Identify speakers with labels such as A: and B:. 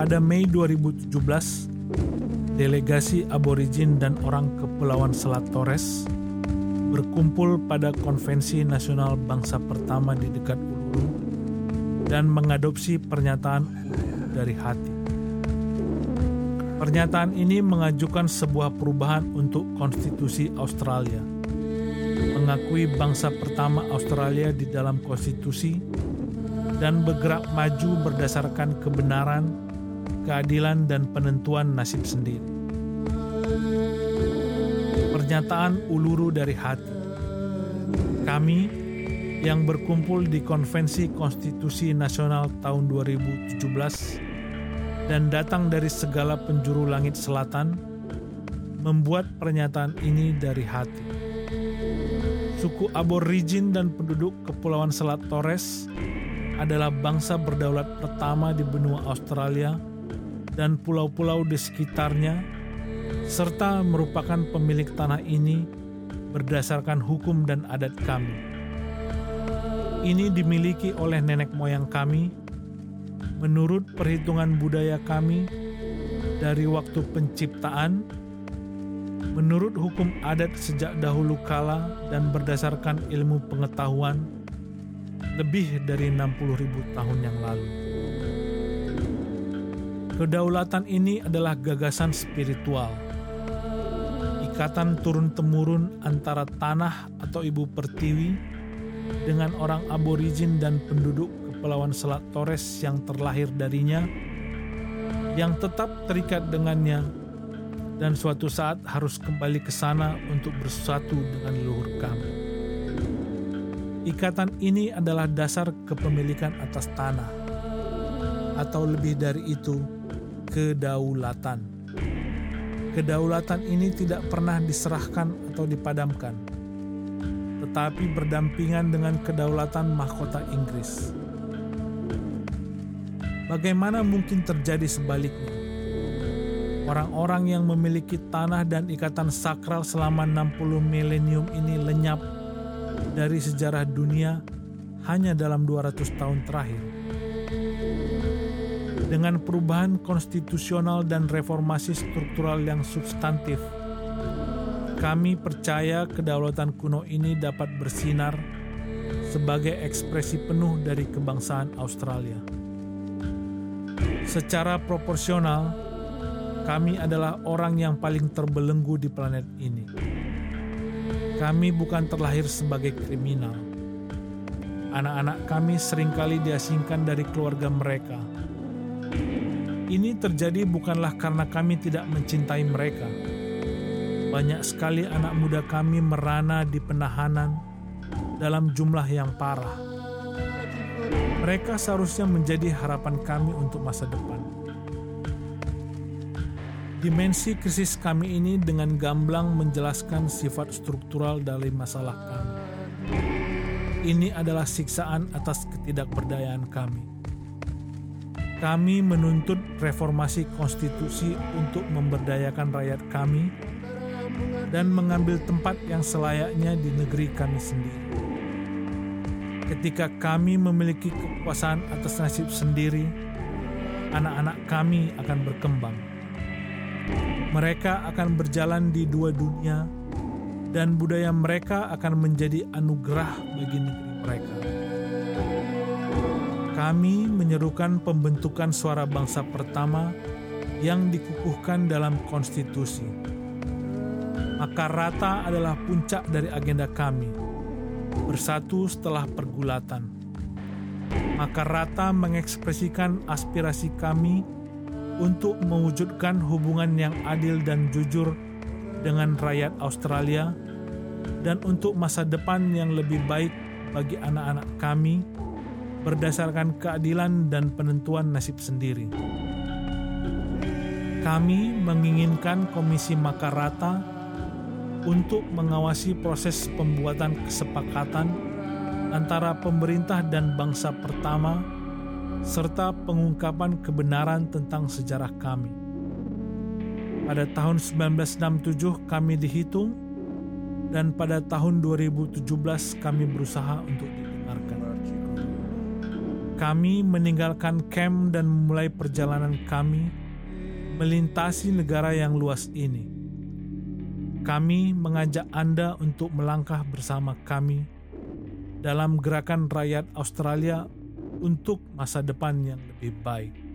A: Pada Mei 2017, delegasi aborigin dan orang Kepulauan Selat Torres berkumpul pada Konvensi Nasional Bangsa pertama di dekat Uluru dan mengadopsi pernyataan dari hati. Pernyataan ini mengajukan sebuah perubahan untuk konstitusi Australia, mengakui bangsa pertama Australia di dalam konstitusi, dan bergerak maju berdasarkan kebenaran, keadilan, dan penentuan nasib sendiri. Pernyataan Uluru dari hati. Kami yang berkumpul di Konvensi Konstitusi Nasional tahun 2017 dan datang dari segala penjuru langit selatan, membuat pernyataan ini dari hati. Suku Aborigin dan penduduk Kepulauan Selat Torres adalah bangsa berdaulat pertama di benua Australia dan pulau-pulau di sekitarnya, serta merupakan pemilik tanah ini berdasarkan hukum dan adat kami. Ini dimiliki oleh nenek moyang kami menurut perhitungan budaya kami dari waktu penciptaan, menurut hukum adat sejak dahulu kala dan berdasarkan ilmu pengetahuan lebih dari 60.000 tahun yang lalu. Kedaulatan ini adalah gagasan spiritual, ikatan turun-temurun antara tanah atau ibu pertiwi dengan orang aborigin dan penduduk Kepulauan Selat Torres yang terlahir darinya, yang tetap terikat dengannya, dan suatu saat harus kembali ke sana untuk bersatu dengan leluhur kami. Ikatan ini adalah dasar kepemilikan atas tanah, atau lebih dari itu, kedaulatan. Kedaulatan ini tidak pernah diserahkan atau dipadamkan, tetapi berdampingan dengan kedaulatan mahkota Inggris Bagaimana mungkin terjadi sebaliknya? Orang-orang yang memiliki tanah dan ikatan sakral selama 60 milenium ini lenyap dari sejarah dunia hanya dalam 200 tahun terakhir. Dengan perubahan konstitusional dan reformasi struktural yang substantif, kami percaya kedaulatan kuno ini dapat bersinar sebagai ekspresi penuh dari kebangsaan Australia. Secara proporsional, kami adalah orang yang paling terbelenggu di planet ini. Kami bukan terlahir sebagai kriminal. Anak-anak kami sering kali diasingkan dari keluarga mereka. Ini terjadi bukanlah karena kami tidak mencintai mereka. Banyak sekali anak muda kami merana di penahanan dalam jumlah yang parah mereka seharusnya menjadi harapan kami untuk masa depan. Dimensi krisis kami ini dengan gamblang menjelaskan sifat struktural dari masalah kami. Ini adalah siksaan atas ketidakberdayaan kami. Kami menuntut reformasi konstitusi untuk memberdayakan rakyat kami dan mengambil tempat yang selayaknya di negeri kami sendiri. Ketika kami memiliki kekuasaan atas nasib sendiri, anak-anak kami akan berkembang. Mereka akan berjalan di dua dunia, dan budaya mereka akan menjadi anugerah bagi negeri mereka. Kami menyerukan pembentukan suara bangsa pertama yang dikukuhkan dalam konstitusi. Maka rata adalah puncak dari agenda kami bersatu setelah pergulatan. Maka Rata mengekspresikan aspirasi kami untuk mewujudkan hubungan yang adil dan jujur dengan rakyat Australia dan untuk masa depan yang lebih baik bagi anak-anak kami berdasarkan keadilan dan penentuan nasib sendiri. Kami menginginkan Komisi Makarata untuk mengawasi proses pembuatan kesepakatan antara pemerintah dan bangsa pertama, serta pengungkapan kebenaran tentang sejarah kami. Pada tahun 1967 kami dihitung, dan pada tahun 2017 kami berusaha untuk didengarkan. Kami meninggalkan camp dan memulai perjalanan kami melintasi negara yang luas ini. Kami mengajak Anda untuk melangkah bersama kami dalam gerakan rakyat Australia untuk masa depan yang lebih baik.